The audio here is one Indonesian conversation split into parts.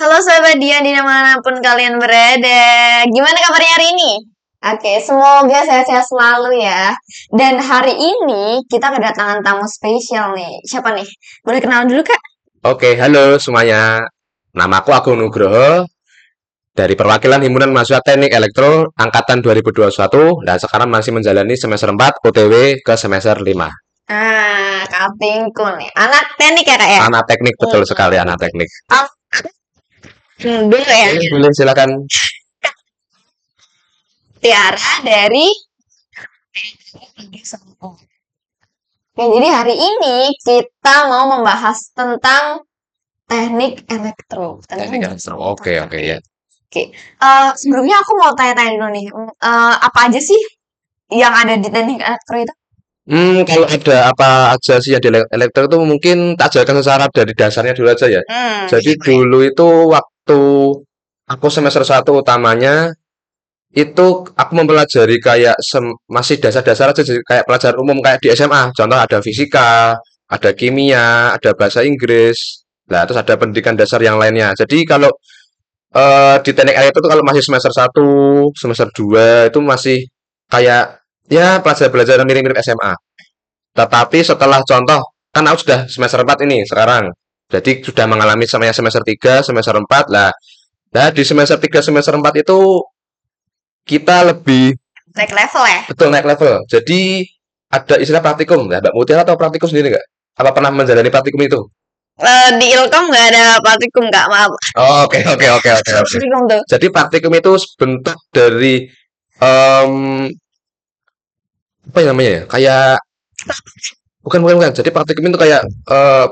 Halo sahabat Dian di mana pun kalian berada. Gimana kabarnya hari ini? Oke, semoga sehat-sehat selalu ya. Dan hari ini kita kedatangan tamu spesial nih. Siapa nih? Boleh kenalan dulu kak? Oke, halo semuanya. Namaku Agung Nugroho dari perwakilan Himpunan Mahasiswa Teknik Elektro angkatan 2021 dan sekarang masih menjalani semester 4 OTW ke semester 5. Ah, Kak Tingku nih. Anak teknik ya kak ya? Anak teknik betul Hmm. sekali anak teknik. Hmm, dulu ya. Oke, boleh silakan. Tiara dari Oke, jadi hari ini kita mau membahas tentang teknik elektro. Teknik elektro. Oke, oke ya. Oke, eh, sebelumnya aku mau tanya-tanya dulu nih, eh, apa aja sih yang ada di teknik elektro itu? Hmm, kalau ada apa aja sih yang di ele- elektro itu mungkin tak ajarkan secara dari dasarnya dulu aja ya. Hmm, Jadi dulu itu waktu aku semester 1 utamanya itu aku mempelajari kayak sem- masih dasar-dasar aja kayak pelajaran umum kayak di SMA. Contoh ada fisika, ada kimia, ada bahasa Inggris. Nah, terus ada pendidikan dasar yang lainnya. Jadi kalau eh, di teknik elektro itu kalau masih semester 1, semester 2 itu masih kayak ya pelajaran-pelajaran mirip-mirip SMA. Tetapi setelah contoh kan aku sudah semester 4 ini sekarang. Jadi sudah mengalami samanya semester 3, semester 4 lah. Nah, di semester 3, semester 4 itu kita lebih naik level ya? betul naik level. Jadi ada istilah praktikum. Nah, Mbak Mutiara tahu praktikum sendiri nggak? Apa pernah menjalani praktikum itu? Eh, di Ilkom nggak ada praktikum kak, maaf. Oh, Oke, oke, oke, oke. Jadi praktikum itu bentuk dari em, apa ya namanya ya? Kayak bukan bukan bukan. Jadi praktikum itu kayak eh,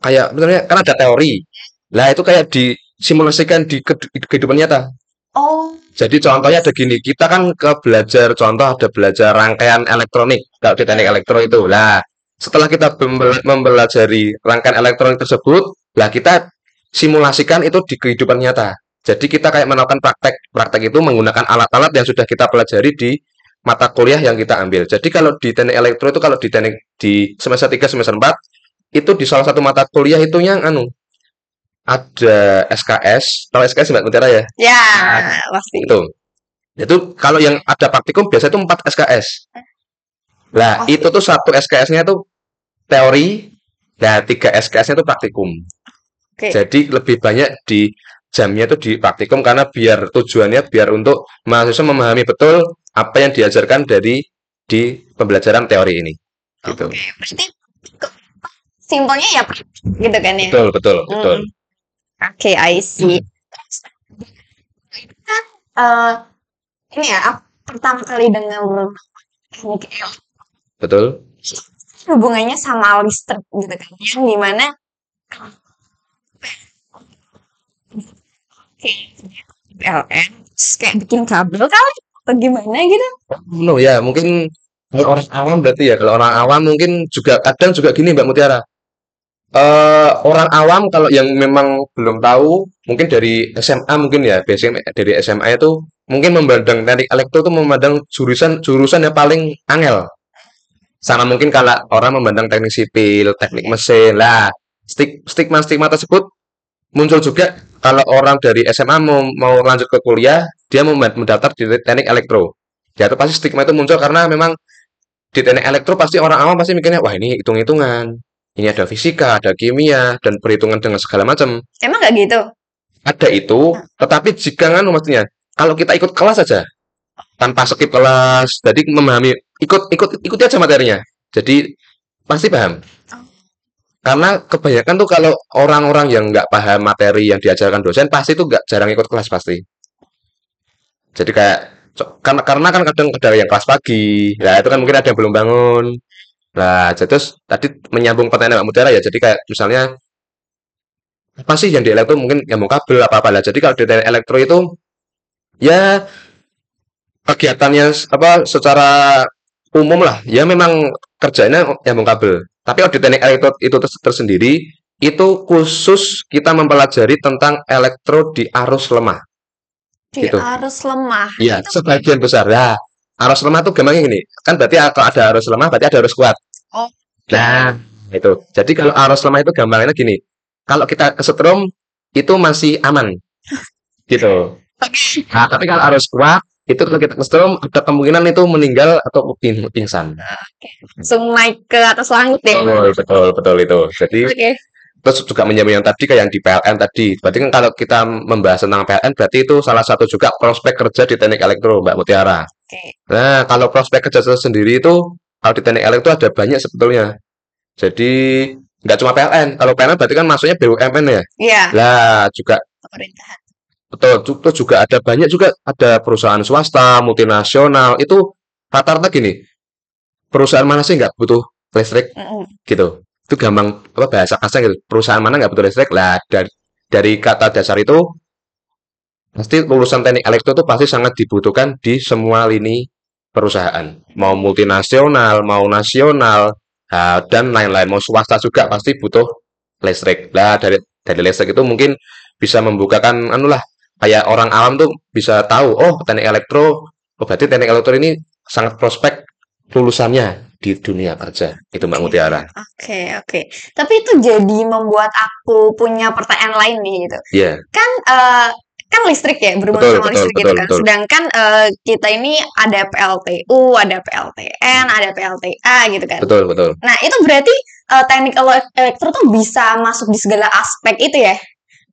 kayak sebenarnya kan ada teori. Lah itu kayak disimulasikan di kehidupan nyata. Oh, Jadi contohnya ada gini, kita kan ke belajar contoh ada belajar rangkaian elektronik kalau di teknik elektro itu. Lah, setelah kita mempelajari rangkaian elektronik tersebut, lah kita simulasikan itu di kehidupan nyata. Jadi kita kayak melakukan praktek. Praktek itu menggunakan alat-alat yang sudah kita pelajari di mata kuliah yang kita ambil. Jadi kalau di teknik elektro itu kalau di teknik di semester 3 semester 4 itu di salah satu mata kuliah itu yang anu ada SKS, tahu SKS Mbak Mutiara ya? ya pasti. Itu. Itu kalau yang ada praktikum biasa itu 4 SKS. Lah, Pasti. itu tuh satu SKS-nya tuh teori, nah tiga SKS-nya tuh praktikum. Oke. Jadi lebih banyak di jamnya itu di praktikum karena biar tujuannya biar untuk mahasiswa memahami betul apa yang diajarkan dari di pembelajaran teori ini. Gitu. Oke, berarti ke- simpelnya ya gitu kan ya? Betul, betul, betul. Mm. Oke, I see. Kan, eh, ini ya, aku pertama kali dengar Betul. hubungannya sama listrik gitu kan yang di mana terus kayak bikin kabel kali atau gimana gitu No ya, mungkin kalau orang awam berarti ya, kalau orang awam mungkin juga kadang juga gini Mbak Mutiara. Eh orang awam kalau yang memang belum tahu, mungkin dari SMA mungkin ya, biasanya dari SMA itu mungkin memandang teknik elektro itu memandang jurusan jurusan yang paling angel. Sama mungkin kalau orang memandang teknik sipil, teknik mesin. Lah, stig- stigma-stigma tersebut muncul juga kalau orang dari SMA mau mau lanjut ke kuliah, dia mau mendaftar di teknik elektro. Ya itu pasti stigma itu muncul karena memang di teknik elektro pasti orang awam pasti mikirnya wah ini hitung-hitungan. Ini ada fisika, ada kimia, dan perhitungan dengan segala macam. emang nggak gitu Ada itu, tetapi jika nganu maksudnya, kalau kita ikut kelas saja, tanpa skip kelas, jadi memahami, ikut ikut ikuti aja materinya. Jadi pasti paham. Karena kebanyakan tuh kalau orang-orang yang nggak paham materi yang diajarkan dosen, pasti tuh nggak jarang ikut kelas pasti. Jadi kayak karena karena kan kadang ada yang kelas pagi, ya itu kan mungkin ada yang belum bangun. Nah, jadi terus tadi menyambung pertanyaan Mbak Mutiara ya, jadi kayak misalnya apa sih yang di elektro mungkin nyambung kabel apa apa lah. Jadi kalau di elektro itu ya kegiatannya apa secara umum lah, ya memang kerjanya nyambung kabel. Tapi kalau di teknik elektro itu ters- tersendiri itu khusus kita mempelajari tentang elektro di arus lemah. di Gitu. arus lemah Iya, itu sebagian besar. Nah, arus lemah tuh gampangnya gini. Kan berarti kalau ada arus lemah berarti ada arus kuat. oh Nah, itu. Jadi kalau arus lemah itu gampangnya gini. Kalau kita kesetrum itu masih aman. Gitu. Nah, tapi kalau arus kuat itu kalau kita kesetrum ada kemungkinan itu meninggal atau ping pingsan. Langsung naik ke atas langit ya. Betul, betul, betul itu. Jadi Oke. Terus juga menyambung yang tadi kayak yang di PLN tadi. Berarti kan kalau kita membahas tentang PLN berarti itu salah satu juga prospek kerja di teknik elektro, Mbak Mutiara. Oke. Nah, kalau prospek kerja itu sendiri itu kalau di teknik elektro ada banyak sebetulnya. Jadi nggak cuma PLN. Kalau PLN berarti kan masuknya BUMN ya. Iya, Lah juga pemerintahan. betul terus juga ada banyak juga ada perusahaan swasta, multinasional itu rata-rata gini. Perusahaan mana sih nggak butuh listrik Mm-mm. gitu. Itu gampang apa bahasa kasar gitu. Perusahaan mana nggak butuh listrik? Lah dari dari kata dasar itu pasti lulusan teknik elektro itu pasti sangat dibutuhkan di semua lini perusahaan. Mau multinasional, mau nasional, dan lain-lain. Mau swasta juga pasti butuh listrik. Lah dari dari listrik itu mungkin bisa membukakan anu lah kayak orang awam tuh bisa tahu oh teknik elektro oh berarti teknik elektro ini sangat prospek lulusannya di dunia kerja itu Mbak Mutiara Oke, oke. Tapi itu jadi membuat aku punya pertanyaan lain nih gitu. Iya Kan eh, kan listrik ya, berhubungan Betul, sama betul, listrik gitu betul, kan. betul. Sedangkan eh, kita ini ada PLTU, ada PLTN, ada PLTA gitu kan. betul betul Nah, itu berarti eh, teknik ele- elektro tuh bisa masuk di segala aspek itu ya.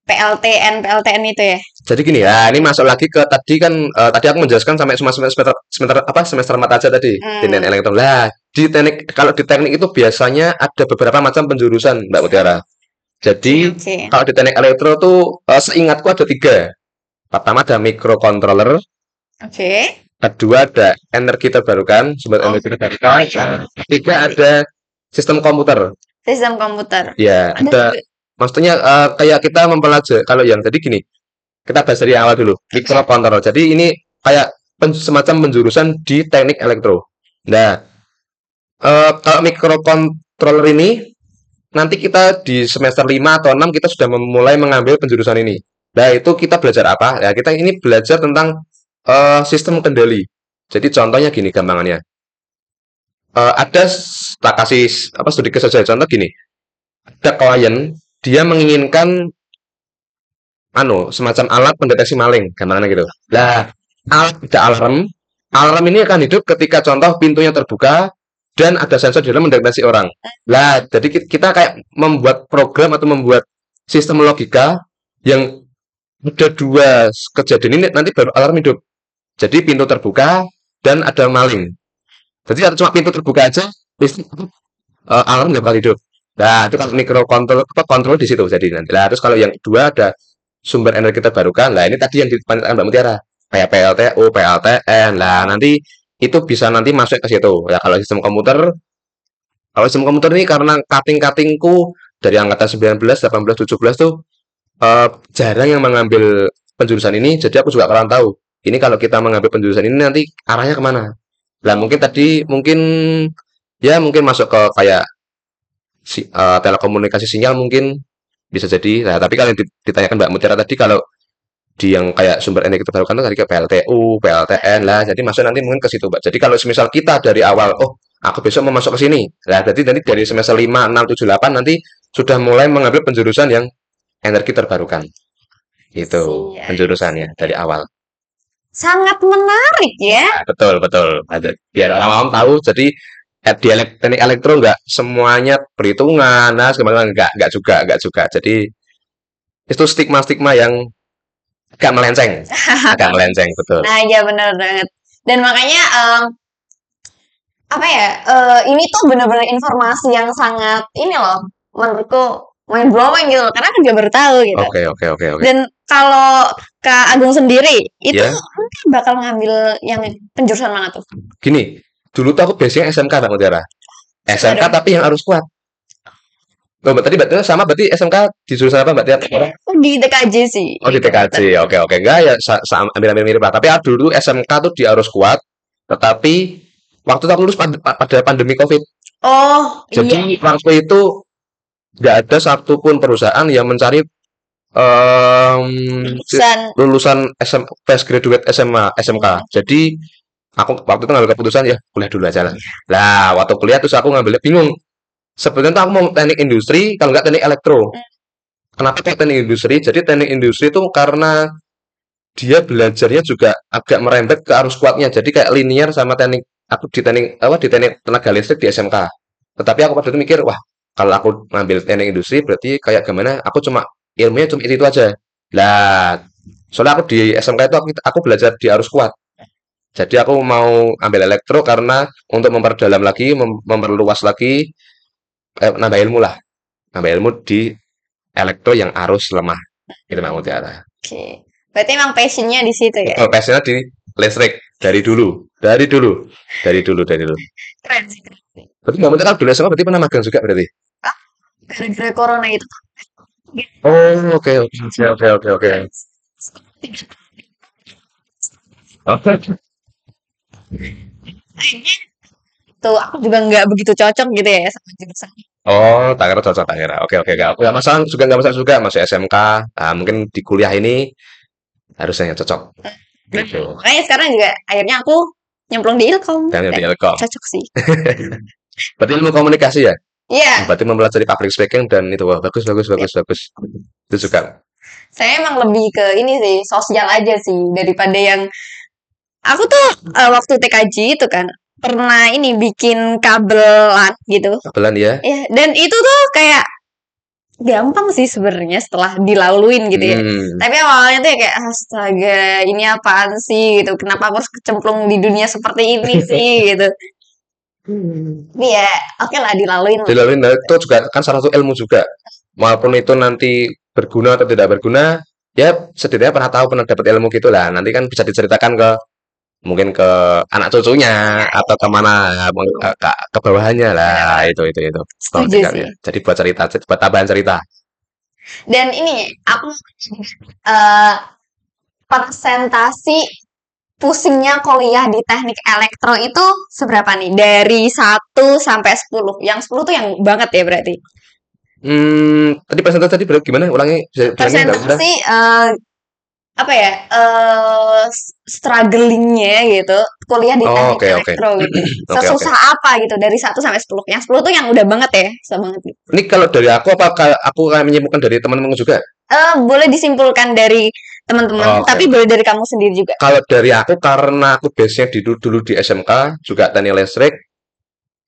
PLTN, PLTN itu ya. jadi gini ya ini masuk lagi ke tadi kan eh, tadi aku menjelaskan sampai semester semester, semester apa semester empat aja tadi di Hmm. teknik elektro lah di teknik kalau di teknik itu biasanya ada beberapa macam penjurusan Mbak Mutiara. Jadi Oke. kalau di teknik elektro tuh eh, seingatku ada tiga. Pertama ada microcontroller Oke. kedua ada energi terbarukan sumber Oh. energi terbarukan. Ketiga ada sistem komputer. Sistem komputer. ya Ada maksudnya eh, kayak kita mempelajari kalau yang tadi gini kita bahas dari awal dulu microcontroller jadi ini kayak pen- semacam penjurusan di teknik elektro. Nah eh, kalau microcontroller ini nanti kita di semester 5 atau 6 kita sudah memulai mengambil penjurusan ini. Nah itu kita belajar apa? Ya kita ini belajar tentang eh, sistem kendali. Jadi contohnya gini gampangannya. Eh, ada tak kasih apa sedikit saja contoh gini. Ada klien dia menginginkan anu semacam alat pendeteksi maling gampangannya gitu. Lah alat tidak alarm. Alarm ini akan hidup ketika contoh pintunya terbuka dan ada sensor di dalam mendeteksi orang lah jadi ki- kita kayak membuat program atau membuat sistem logika yang ada dua kejadian ini nanti baru alarm hidup jadi pintu terbuka dan ada maling jadi ada cuma pintu terbuka aja listrik eh, alarm nggak bakal hidup Nah, itu kalau microcontrol apa kontrol di situ jadi nanti. Nah, terus kalau yang kedua ada sumber energi terbarukan. Lah, ini tadi yang ditanyakan Mbak Mutiara. Kayak PLTU, PLTN. Lah, nanti itu bisa nanti masuk ke situ. Ya, kalau sistem komputer kalau sistem komputer ini karena cutting-cuttingku dari angkatan 19, 18, 17 tuh eh, jarang yang mengambil penjurusan ini, jadi aku juga kurang tahu. Ini kalau kita mengambil penjurusan ini nanti arahnya ke mana? Lah, mungkin tadi mungkin ya mungkin masuk ke kayak si, eh, telekomunikasi sinyal mungkin bisa jadi. Nah, tapi kalau ditanyakan Mbak Mutiara tadi kalau di yang kayak sumber energi terbarukan itu tadi ke PLTU, PLTN lah. Jadi masuk nanti mungkin ke situ, Mbak. Jadi kalau semisal kita dari awal, oh, aku besok mau masuk ke sini. Nah, berarti nanti dari semester 5, 6, 7, 8 nanti sudah mulai mengambil penjurusan yang energi terbarukan. Itu Iya. penjurusannya dari awal. Sangat menarik ya. Nah, betul, betul. Biar orang awam tahu. Jadi eh, di teknik elektro nggak semuanya perhitungan, nah sebenarnya nggak nggak juga nggak juga. Jadi itu stigma-stigma yang agak melenceng, agak melenceng betul. Nah, iya benar banget. Dan makanya em, apa ya? eh, ini tuh benar-benar informasi yang sangat ini loh, menurutku mind blowing gitu loh. Karena aku juga baru tahu gitu. Oke oke oke oke. Dan kalau Kak Agung sendiri itu mungkin bakal mengambil yang penjurusan mana tuh? Gini, dulu tuh aku biasanya SMK Mbak Mutiara. SMK Aduh. tapi yang harus kuat. Oh, Mbak, tadi berarti sama berarti SMK di jurusan apa Mbak Tia? Oh, di TKJ sih. Oh di TKJ, oke oke enggak ya sa- sa- hampir-hampir mirip lah. Tapi aku dulu SMK tuh di harus kuat, tetapi waktu itu aku lulus pand- pada pandemi COVID. Oh, iya. Jadi waktu itu nggak ada satupun perusahaan yang mencari em, Lulusan lulusan SM, fresh graduate SMA, SMK. Jadi aku waktu itu ngambil keputusan ya kuliah dulu aja lah. Lah waktu kuliah terus aku ngambil bingung. Sebenarnya tuh aku mau teknik industri, kalau nggak teknik elektro. kenapa kayak teknik industri? Jadi teknik industri itu karena dia belajarnya juga agak merembet ke arus kuatnya. Jadi kayak linear sama teknik aku di teknik apa di teknik tenaga listrik di SMK. Tetapi aku pada itu mikir, wah kalau aku ngambil teknik industri berarti kayak gimana? Aku cuma ilmunya cuma itu, itu aja. Lah, soalnya aku di SMK itu aku, aku belajar di arus kuat. Jadi aku mau ambil elektro karena untuk memperdalam lagi, mem- memperluas lagi, eh, nambah ilmu lah. Nambah ilmu di elektro yang arus lemah. Itu Mbak Mutiara. Oke. Berarti emang passionnya di situ ya? Oh, passionnya di listrik dari dulu, dari dulu, dari dulu, dari dulu. Keren sih. Berarti Mbak Mutiara dulu SMA berarti pernah magang juga berarti? Gara-gara corona itu. Oh, oke, oke, oke, oke, oke. Oke. Tuh, aku juga nggak begitu cocok gitu ya sama jurusan. Oh, tak kira cocok, tak kira. Oke, oke, oke. Nggak masalah, juga nggak masalah juga. Masih SMK. Nah, mungkin di kuliah ini harusnya yang cocok. Gitu. Makanya sekarang juga akhirnya aku nyemplung di Ilkom. Dan di Dan Ilkom. cocok sih. Berarti ilmu komunikasi ya? Iya, Berarti mempelajari public speaking dan itu wah bagus bagus bagus bagus. Itu juga. saya emang lebih ke ini sih, sosial aja sih daripada yang aku tuh eh, waktu TKJ itu kan pernah ini bikin kabelan gitu. Kabelan ya. Ya, dan itu tuh kayak gampang sih sebenarnya setelah dilaluin gitu ya. Hmm. Tapi awalnya tuh ya kayak astaga, ini apaan sih gitu. Kenapa aku harus kecemplung di dunia seperti ini sih gitu. Tapi ya, oke lah dilaluin lah. Dilalui nah, itu juga kan salah satu ilmu juga. Walaupun itu nanti berguna atau tidak berguna, ya setidaknya pernah tahu pernah dapat ilmu gitu lah. Nanti kan bisa diceritakan ke mungkin ke anak cucunya atau ke mana ke, ke, ke bawahannya lah itu itu itu. Setuju Pendidikannya. jadi buat cerita buat tambahan cerita. Dan ini aku eh presentasi pusingnya kuliah di teknik elektro itu seberapa nih? Dari 1 sampai 10. Yang 10 tuh yang banget ya berarti. hmm tadi presentasi tadi berapa? Gimana? Ulangi bisa Presentasi eh apa ya? eh strugglingnya gitu kuliah di Oh, teknik oke, oke. elektro gitu. Oke, Sesusah apa gitu dari 1 sampai 10. Yang 10 tuh yang udah banget ya, susah banget gitu. ini kalau dari aku apa aku kayak menyimpulkan dari teman-teman juga Eh boleh disimpulkan dari teman-teman, Oke. tapi boleh dari kamu sendiri juga. kalau dari aku karena aku base-nya di dulu, dulu di SMK juga teknik listrik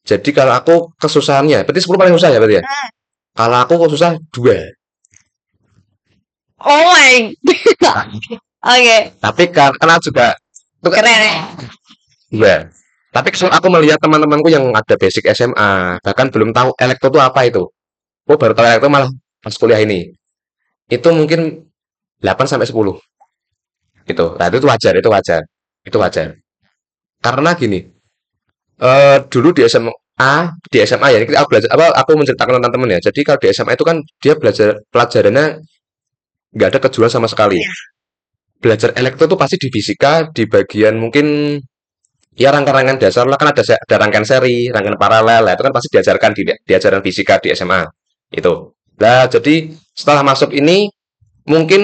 jadi kalau aku kesusahannya berarti 10 paling susah ya berarti ya Hmm. kalau aku kesusah dua Oh my. Oke, tapi karena juga kan keren ya. dua tapi kalau aku melihat teman-temanku yang ada basic SMA bahkan belum tahu elektro itu apa itu. Oh baru tahu elektro malah pas kuliah ini. Itu mungkin 8 sampai 10 itu nah itu wajar itu wajar. Itu wajar. Karena gini eh dulu di SMA di SMA ya aku belajar apa aku menceritakan tentang teman ya. Jadi kalau di SMA itu kan dia belajar pelajarannya nggak ada kejuruan sama sekali. Iya. belajar elektro itu pasti di fisika di bagian mungkin ya rangkaian dasar lah. Kan ada ada rangkaian seri rangkaian paralel. Lah itu kan pasti diajarkan di diajaran fisika di SMA itu. Nah jadi setelah masuk ini mungkin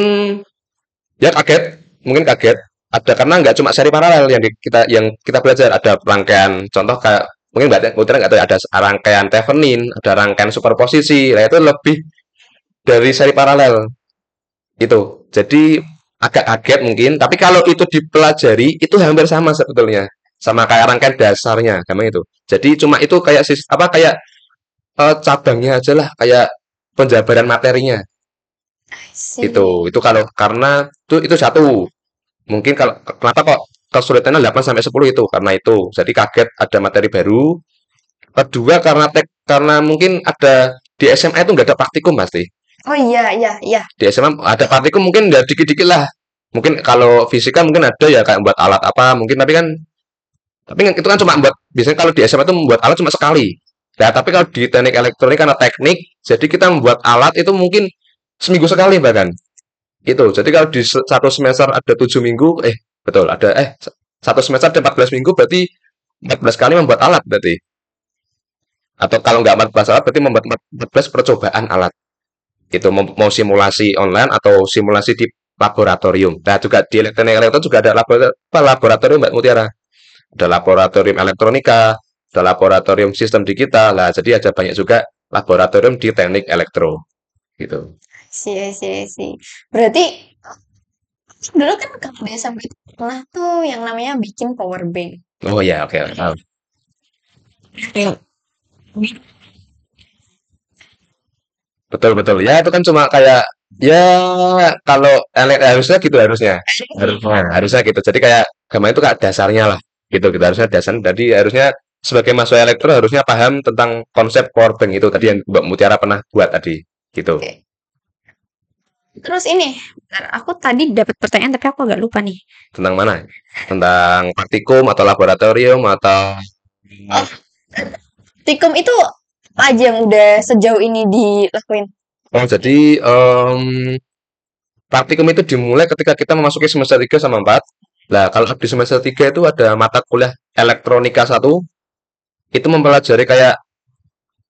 ya kaget. Mungkin kaget. Ada karena nggak cuma seri paralel yang di- kita yang kita belajar. Ada rangkaian contoh kayak mungkin nggak mungkin nggak tahu ada rangkaian Thevenin ada rangkaian superposisi. Nah itu lebih dari seri paralel itu. Jadi agak kaget mungkin tapi kalau itu dipelajari itu hampir sama sebetulnya. Sama kayak rangkaian dasarnya gampang itu. Jadi cuma itu kayak sis apa kayak eh, cabangnya aja lah kayak penjabaran materinya. Itu. Itu kalau karena itu itu satu. Mungkin kalau kenapa kok kesulitannya 8 sampai 10 itu? Karena itu. Jadi kaget ada materi baru. Kedua karena tek karena mungkin ada di SMA itu nggak ada praktikum pasti Oh iya, iya, iya. di SMA ada praktikum mungkin ya dikit-dikit lah. Mungkin kalau fisika mungkin ada ya kayak buat alat apa mungkin tapi kan tapi kan itu kan cuma buat biasanya kalau di SMA itu membuat alat cuma sekali. Nah tapi kalau di teknik elektronik karena teknik jadi kita membuat alat itu mungkin seminggu sekali bahkan. Itu jadi kalau di satu semester ada tujuh minggu eh betul ada eh satu semester ada 14 minggu berarti 14 kali membuat alat berarti. Atau kalau nggak 14 alat berarti membuat 14 percobaan alat itu mau, mau simulasi online atau simulasi di laboratorium. Nah, juga di teknik elektro juga ada laboratorium Mbak Mutiara. Ada laboratorium elektronika, ada laboratorium sistem digital. Nah, jadi ada banyak juga laboratorium di teknik elektro. Gitu. See, I see, I see. Berarti dulu kan kalau di SMP itu pernah tuh yang namanya bikin power bank. Oh ya, oke, tahu. Kayak Betul betul. Ya itu kan cuma kayak ya kalau elek harusnya gitu harusnya. Harusnya harusnya gitu. Jadi kayak gampang itu kayak dasarnya lah. Gitu gitu harusnya dasar. Jadi harusnya sebagai mahasiswa elektro harusnya paham tentang konsep bank itu tadi yang Mbak Mutiara pernah buat tadi. Gitu. Oke. Terus ini, bentar, aku tadi dapat pertanyaan tapi aku agak lupa nih. Tentang mana? Tentang praktikum atau laboratorium atau Oh, Tikum itu apa aja yang udah sejauh ini dilakuin? Oh, jadi em, praktikum itu dimulai ketika kita memasuki semester 3 sama 4. Lah, kalau di semester 3 itu ada mata kuliah elektronika 1, itu mempelajari kayak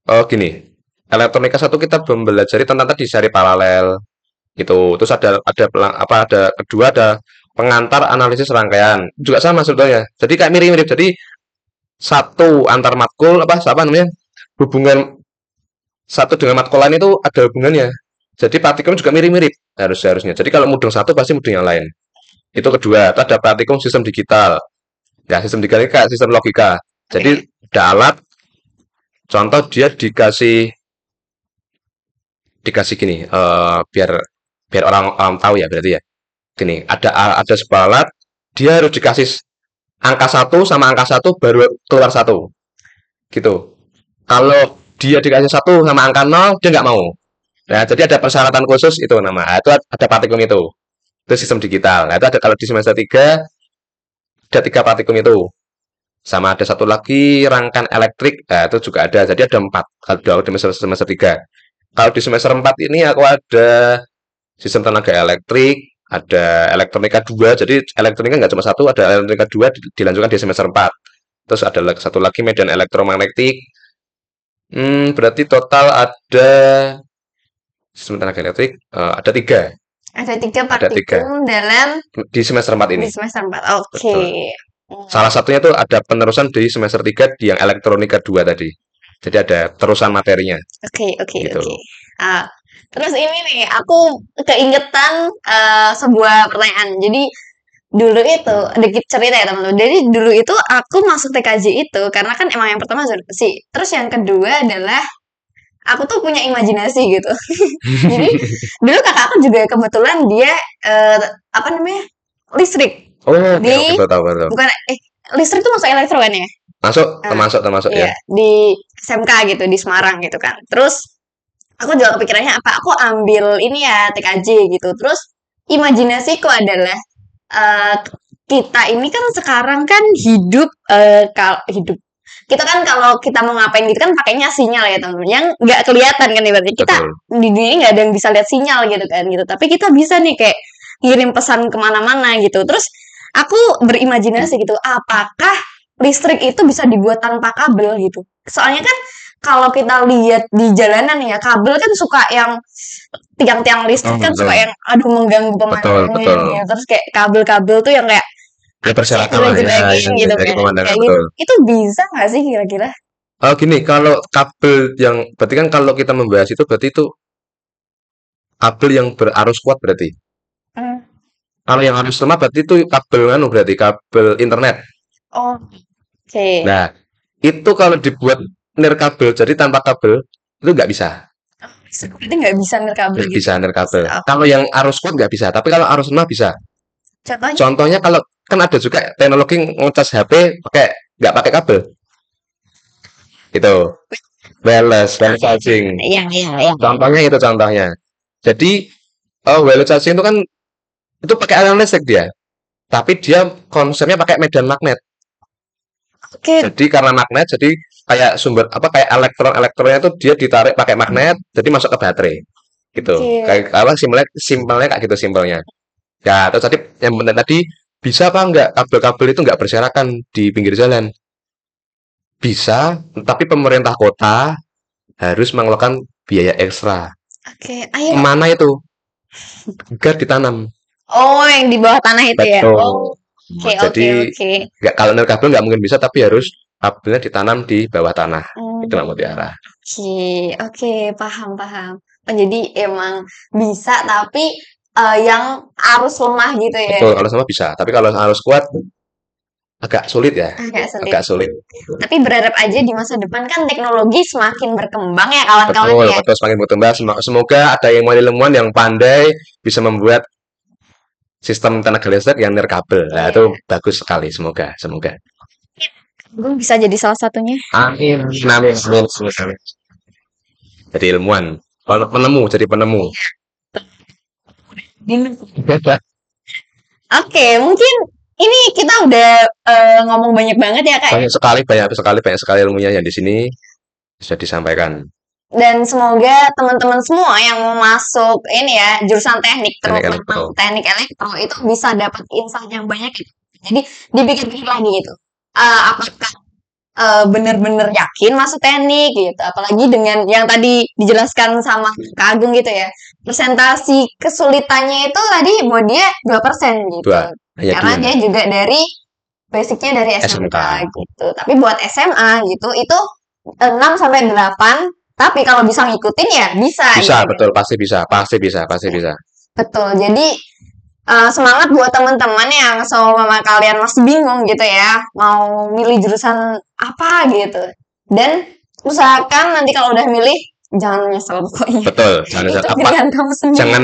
oh gini. Elektronika 1 kita mempelajari tentang tadi seri paralel gitu. Terus ada ada apa ada kedua ada pengantar analisis rangkaian. Juga sama sebetulnya. Jadi kayak mirip-mirip. Jadi satu antar matkul apa apa namanya? Hubungan satu dengan matkul lain itu ada hubungannya. Jadi praktikum juga mirip-mirip harus harusnya. Jadi kalau mudeng satu pasti mudeng yang lain. Itu kedua. Ada praktikum sistem digital. Ya, sistem digital kayak sistem logika. Jadi ada alat. Contoh dia dikasih dikasih gini. eh biar biar orang orang tahu ya berarti ya. Gini, ada ada sebuah alat. Dia harus dikasih angka satu sama angka satu baru keluar satu. Gitu. Kalau dia dikasih satu sama angka nol, dia nggak mau. Nah, jadi ada persyaratan khusus itu nama. Nah, itu ada praktikum itu. Itu sistem digital. Nah, itu ada kalau di semester 3 ada tiga praktikum itu. Sama ada satu lagi rangkaian elektrik. Nah, itu juga ada. Jadi ada empat kalau di semester semester 3. Kalau di semester 4 ini aku ada sistem tenaga elektrik, ada elektronika 2. Jadi elektronika nggak cuma satu, ada elektronika 2 di- dilanjutkan di semester 4. Terus ada satu lagi medan elektromagnetik. Hmm, berarti total ada sistem tenaga elektrik eh, ada tiga Ada tiga Ada tiga. dalam di semester 4 di ini. semester 4. Oke. Hmm. Salah satunya tuh ada penerusan di semester 3 di yang elektronika 2 tadi. Jadi ada terusan materinya. Oke, oke, Gitu. oke. Ah, terus ini nih, aku keingetan eh, sebuah pertanyaan. Jadi dulu itu dikit cerita ya teman-teman. Jadi dulu itu aku masuk TKJ itu karena kan emang yang pertama sih. Terus yang kedua adalah aku tuh punya imajinasi gitu. Jadi dulu kakak aku juga kebetulan dia eh, apa namanya listrik. Oh, oke, Di- oke, betul, betul. Bukan eh listrik tuh masuk elektro kan ya? Masuk, Ah, termasuk, termasuk Iya, ya. di SMK gitu di Semarang gitu kan. Terus aku juga kepikirannya apa? Aku ambil ini ya TKJ gitu. Terus imajinasiku adalah eh, kita ini kan sekarang kan hidup eh, kal hidup. Kita kan kalau kita mau ngapain gitu kan pakainya sinyal ya teman-teman. Yang nggak kelihatan kan ibaratnya. Kita Betul. di dunia nggak ada yang bisa lihat sinyal gitu kan gitu. Tapi kita bisa nih kayak ngirim pesan ke mana-mana gitu. Terus aku berimajinasi gitu apakah listrik itu bisa dibuat tanpa kabel gitu? Soalnya kan kalau kita lihat di jalanan ya kabel kan suka yang tiang-tiang listrik Oh, kan betul. suka yang aduh mengganggu pemandangan betul. ya. terus kayak kabel-kabel tuh yang kayak Ya persyaratan lah ya, yang gitu kan pemandangan Kayak gitu. itu bisa nggak sih kira-kira Oh gini, kalau kabel yang berarti kan kalau kita membahas itu berarti itu kabel yang berarus kuat berarti. Hmm. Kalau yang arus lemah berarti itu kabel anu berarti kabel internet. oh oke Nah, itu kalau dibuat nirkabel jadi tanpa kabel itu nggak bisa. berarti nggak bisa nirkabel Nggak gitu bisa nirkabel. Oh. Kalau yang arus kuat nggak bisa, tapi kalau arus lemah bisa. contohnya Contohnya kalau kan ada juga teknologi ngecas HP pakai nggak pakai kabel. Itu wireless, wireless charging. yang iya iya Contohnya itu contohnya. Jadi eh wireless charging itu kan itu pakai aliran listrik dia. Tapi dia konsepnya pakai medan magnet. Oke Jadi karena magnet jadi kayak sumber apa kayak elektron-elektronnya itu dia ditarik pakai magnet jadi masuk ke baterai. Gitu. Oke. Kayak apa simpelnya simpelnya kayak gitu simpelnya. Ya, terus tadi yang benar tadi bisa apa enggak kabel-kabel itu enggak berserakan di pinggir jalan? Bisa, tapi pemerintah kota harus mengeluarkan biaya ekstra. oke ayo Ke mana itu? Agar ditanam. oh yang di bawah tanah itu ya Betul. oh oke Jadi oke nggak kalau nirkabel nggak mungkin bisa, tapi harus kabelnya ditanam di bawah tanah. Hmm, Itu Mbak Mutiara. oke oke paham paham Oh, jadi emang bisa tapi eh, yang arus lemah gitu ya. Betul, kalau sama bisa. Tapi kalau harus kuat agak sulit ya. Agak sulit. Agak sulit. Tapi berharap aja di masa depan kan teknologi semakin berkembang ya kawan-kawan Betul, ya. betul semakin berkembang. Sem- Semoga ada yang ilmuwan yang pandai bisa membuat sistem tenaga listrik yang nirkabel. Nah, Iya. itu bagus sekali. Semoga, semoga. Gue bisa jadi salah satunya. Amin, amin, amin, amin. Jadi ilmuwan, penemu, jadi penemu. Oke, mungkin ini kita udah eh, ngomong banyak banget ya kak. Banyak sekali, banyak sekali, banyak sekali ilmunya yang di sini sudah disampaikan. Dan semoga teman-teman semua yang mau masuk ini ya jurusan teknik Teknik terutama elektro. teknik elektro itu bisa dapat insight yang banyak gitu. Jadi dipikir-pikir lagi gitu. Eh, apakah eh, bener-bener yakin masuk teknik gitu? Apalagi dengan yang tadi dijelaskan sama Kak Agung gitu ya. Presentasi kesulitannya itu tadi buat dia 2% gitu. Dua, hanya Karena dua. dia juga dari basicnya dari SMK, SMK. gitu. Tapi buat SMA gitu itu 6 sampai 8. Tapi kalau bisa ngikutin ya bisa. Bisa, gitu. betul, pasti bisa, pasti bisa, pasti bisa. Betul. Jadi eh, semangat buat teman-teman yang sama kalian masih bingung gitu ya, mau milih jurusan apa gitu. Dan usahakan nanti kalau udah milih jangan nyesel pokoknya. Betul, jangan Itu apa, kamu sendiri. jangan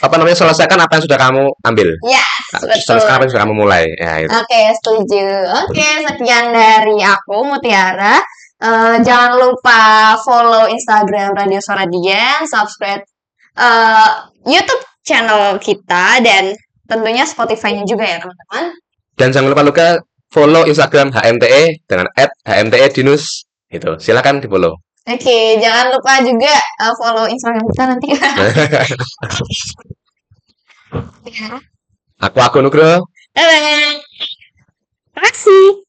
apa namanya selesaikan apa yang sudah kamu ambil. Yes, betul. Selesaikan apa yang sudah kamu mulai. Ya, itu. Oke, setuju. Oke, sekian dari aku, Mutiara. Eh, jangan lupa follow Instagram Radio Suara Dian, subscribe eh, YouTube channel kita, dan tentunya Spotify-nya juga ya, teman-teman. Dan jangan lupa lupa follow Instagram HMTE dengan @hmte_dinus. Itu, silakan di follow. Oke, jangan lupa juga eh, follow Instagram kita nanti. ya. Aku Aku Nugroho. Dadah. Terima kasih.